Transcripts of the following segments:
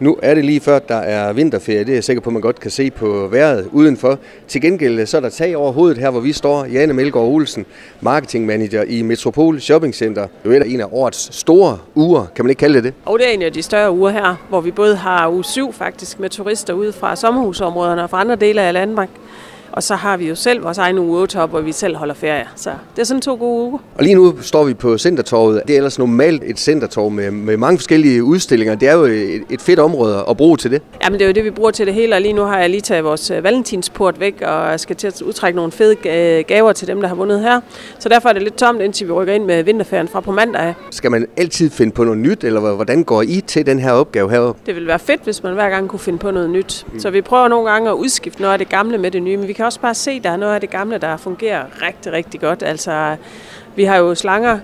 Nu er det lige før, der er vinterferie. Det er jeg sikker på, at man godt kan se på vejret udenfor. Til gengæld så er der tag over hovedet her, hvor vi står. Jane Melgaard Olsen, marketingmanager i Metropol Shopping Center. Det er en af årets store uger, kan man ikke kalde det det? Og det er en af de større uger her, hvor vi både har uge 7 faktisk med turister ude fra sommerhusområderne og fra andre dele af Danmark. Og så har vi jo selv vores egen uge 8 hvor vi selv holder ferie. Så det er sådan to gode uger. Og lige nu står vi på Centertorvet. Det er ellers normalt et centertorv med, med mange forskellige udstillinger. Det er jo et, et fedt område at bruge til det. Jamen det er jo det, vi bruger til det hele. Og lige nu har jeg lige taget vores øh, valentinsport væk og skal til at udtrække nogle fede gaver til dem, der har vundet her. Så derfor er det lidt tomt, indtil vi rykker ind med vinterferien fra på mandag. Skal man altid finde på noget nyt, eller hvordan går I til den her opgave heroppe? Det vil være fedt, hvis man hver gang kunne finde på noget nyt. Mm. Så vi prøver nogle gange at udskifte noget af det gamle med det nye, men vi kan også bare se, at der er noget af det gamle, der fungerer rigtig, rigtig godt. Altså, vi har jo slanger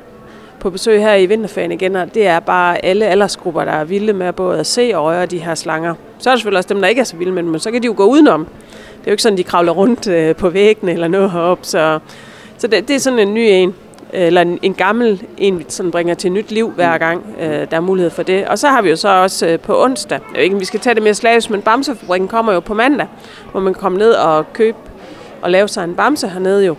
på besøg her i vinterferien igen, og det er bare alle aldersgrupper, der er vilde med både at se og røre de her slanger. Så er der selvfølgelig også dem, der ikke er så vilde med dem, men så kan de jo gå udenom. Det er jo ikke sådan, de kravler rundt øh, på væggene eller noget heroppe, så, så det, det er sådan en ny en eller en, en gammel en, sådan bringer til nyt liv hver gang, øh, der er mulighed for det. Og så har vi jo så også øh, på onsdag, jeg ved ikke, vi skal tage det mere slavisk, men Bamsefabrikken kommer jo på mandag, hvor man kan komme ned og købe og lave sig en bamse hernede jo.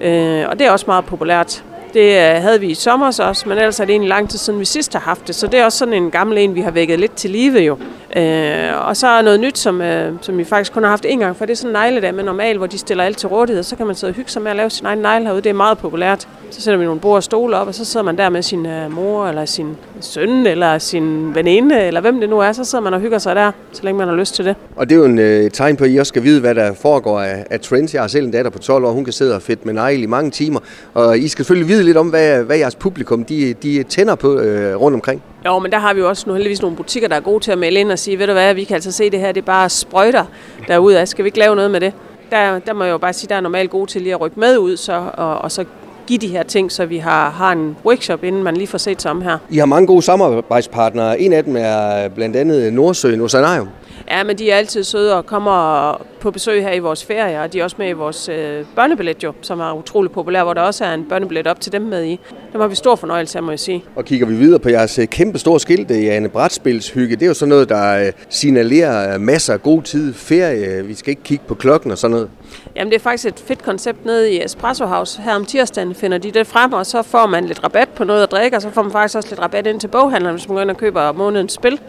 Øh, og det er også meget populært. Det øh, havde vi i sommer også, men ellers er det egentlig lang tid siden, vi sidst har haft det. Så det er også sådan en gammel en, vi har vækket lidt til live jo. Øh, og så er noget nyt, som, øh, som vi faktisk kun har haft en gang, for det er sådan en negledag med normalt, hvor de stiller alt til rådighed, så kan man sidde og hygge sig med at lave sin egen negle herude. Det er meget populært. Så sætter vi nogle bord og stole op, og så sidder man der med sin øh, mor, eller sin søn, eller sin veninde, eller hvem det nu er. Så sidder man og hygger sig der, så længe man har lyst til det. Og det er jo en øh, tegn på, at I også skal vide, hvad der foregår af, af trends. Jeg har selv en datter på 12 år, hun kan sidde og fedt med negle i mange timer. Og I skal selvfølgelig vide lidt om, hvad, hvad jeres publikum de, de tænder på øh, rundt omkring. Jo, men der har vi jo også nu heldigvis nogle butikker, der er gode til at melde ind og sige, ved du hvad, vi kan altså se det her, det er bare sprøjter derude af. Skal vi ikke lave noget med det? Der, der må jeg jo bare sige, der er normalt gode til lige at rykke med ud, så, og, og så give de her ting, så vi har, har en workshop, inden man lige får set om her. I har mange gode samarbejdspartnere. En af dem er blandt andet Nordsøen Oceanarium. Ja, men de er altid søde og kommer på besøg her i vores ferie, og de er også med i vores øh, børnebillet jo, som er utrolig populær, hvor der også er en børnebillet op til dem med i. Dem har vi stor fornøjelse af, må jeg sige. Og kigger vi videre på jeres øh, kæmpe store skilte, Jane Brætspilshygge, det er jo sådan noget, der øh, signalerer masser af god tid, ferie, vi skal ikke kigge på klokken og sådan noget. Jamen det er faktisk et fedt koncept nede i Espresso House. Her om tirsdagen finder de det frem, og så får man lidt rabat på noget at drikke, og så får man faktisk også lidt rabat ind til boghandleren, hvis man går ind og køber månedens spil.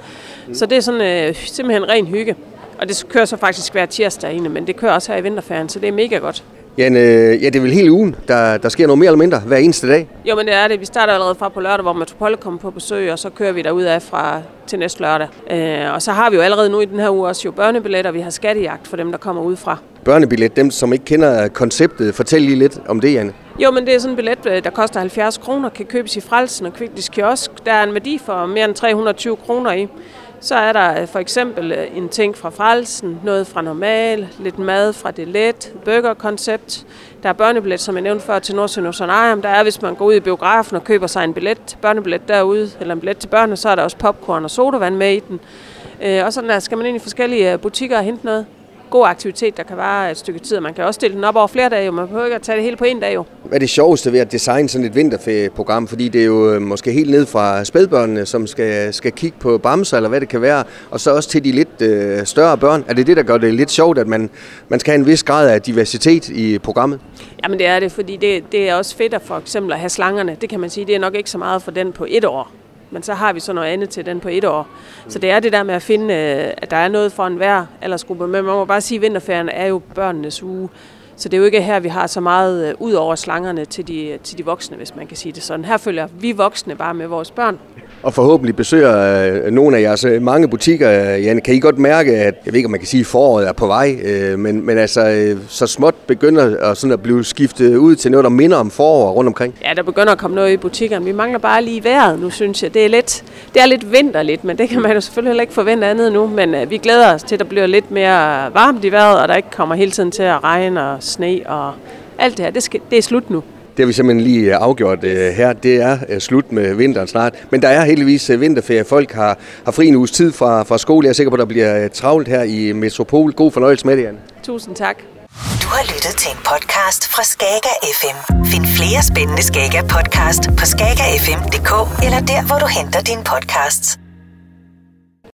Mm. Så det er sådan øh, simpelthen ren hygge. Og det kører så faktisk hver tirsdag inde, men det kører også her i vinterferien, så det er mega godt. Ja, øh, ja, det er vel hele ugen, der, der sker noget mere eller mindre hver eneste dag? Jo, men det er det. Vi starter allerede fra på lørdag, hvor Metropole kommer på besøg, og så kører vi derud af fra til næste lørdag. Øh, og så har vi jo allerede nu i den her uge også jo børnebilletter, vi har skattejagt for dem, der kommer ud fra. Børnebillet, dem som ikke kender konceptet, fortæl lige lidt om det, Janne. Jo, men det er sådan en billet, øh, der koster 70 kroner, kan købes i Frelsen og Kviklis Kiosk. Der er en værdi for mere end 320 kroner i. Så er der øh, for eksempel øh, en ting fra frelsen, noget fra normal, lidt mad fra det let, burgerkoncept. Der er børnebillet, som jeg nævnte før, til Nordsjøen og Der er, hvis man går ud i biografen og køber sig en billet, børnebillet derude, eller en billet til børnene, så er der også popcorn og sodavand med i den. Øh, og sådan der skal man ind i forskellige butikker og hente noget god aktivitet, der kan vare et stykke tid. Man kan også stille den op over flere dage, jo. man behøver ikke at tage det hele på en dag. Jo. Hvad er det sjoveste ved at designe sådan et vinterferieprogram? Fordi det er jo øh, måske helt ned fra spædbørnene, som skal, skal kigge på bamser, eller hvad det kan være, og så også til de lidt øh, større børn. Er det det, der gør det lidt sjovt, at man, man skal have en vis grad af diversitet i programmet? Jamen det er det, fordi det, det er også fedt at for eksempel at have slangerne. Det kan man sige, det er nok ikke så meget for den på et år men så har vi så noget andet til den på et år. Så det er det der med at finde, øh, at der er noget for enhver aldersgruppe. Men man må bare sige, at vinterferien er jo børnenes uge. Så det er jo ikke her, vi har så meget øh, ud over slangerne til de, til de voksne, hvis man kan sige det sådan. Her følger vi voksne bare med vores børn og forhåbentlig besøger øh, nogle af jeres øh, mange butikker. Jan, kan I godt mærke, at jeg ved ikke, om man kan sige, at foråret er på vej, øh, men, men altså så småt begynder at, sådan at blive skiftet ud til noget, der minder om forår rundt omkring? Ja, der begynder at komme noget i butikkerne. Vi mangler bare lige vejret nu, synes jeg. Det er lidt, det er lidt vinterligt, men det kan man jo selvfølgelig heller ikke forvente andet nu. Men vi glæder os til, at der bliver lidt mere varmt i vejret, og der ikke kommer hele tiden til at regne og sne og alt det her. Det, skal, det er slut nu. Det har vi simpelthen lige øh, afgjort uh, her. Det er uh, slut med vinteren snart. Men der er heldigvis uh, vinterferie. Folk har, har fri en uges tid fra, fra skole. Jeg er sikker på, at der bliver travlt her i Metropol. God fornøjelse med det, Jan. Tusind tak. Du har lyttet til en podcast fra Skager FM. Find flere spændende Skager podcast på skagerfm.dk eller der, hvor du henter dine podcasts.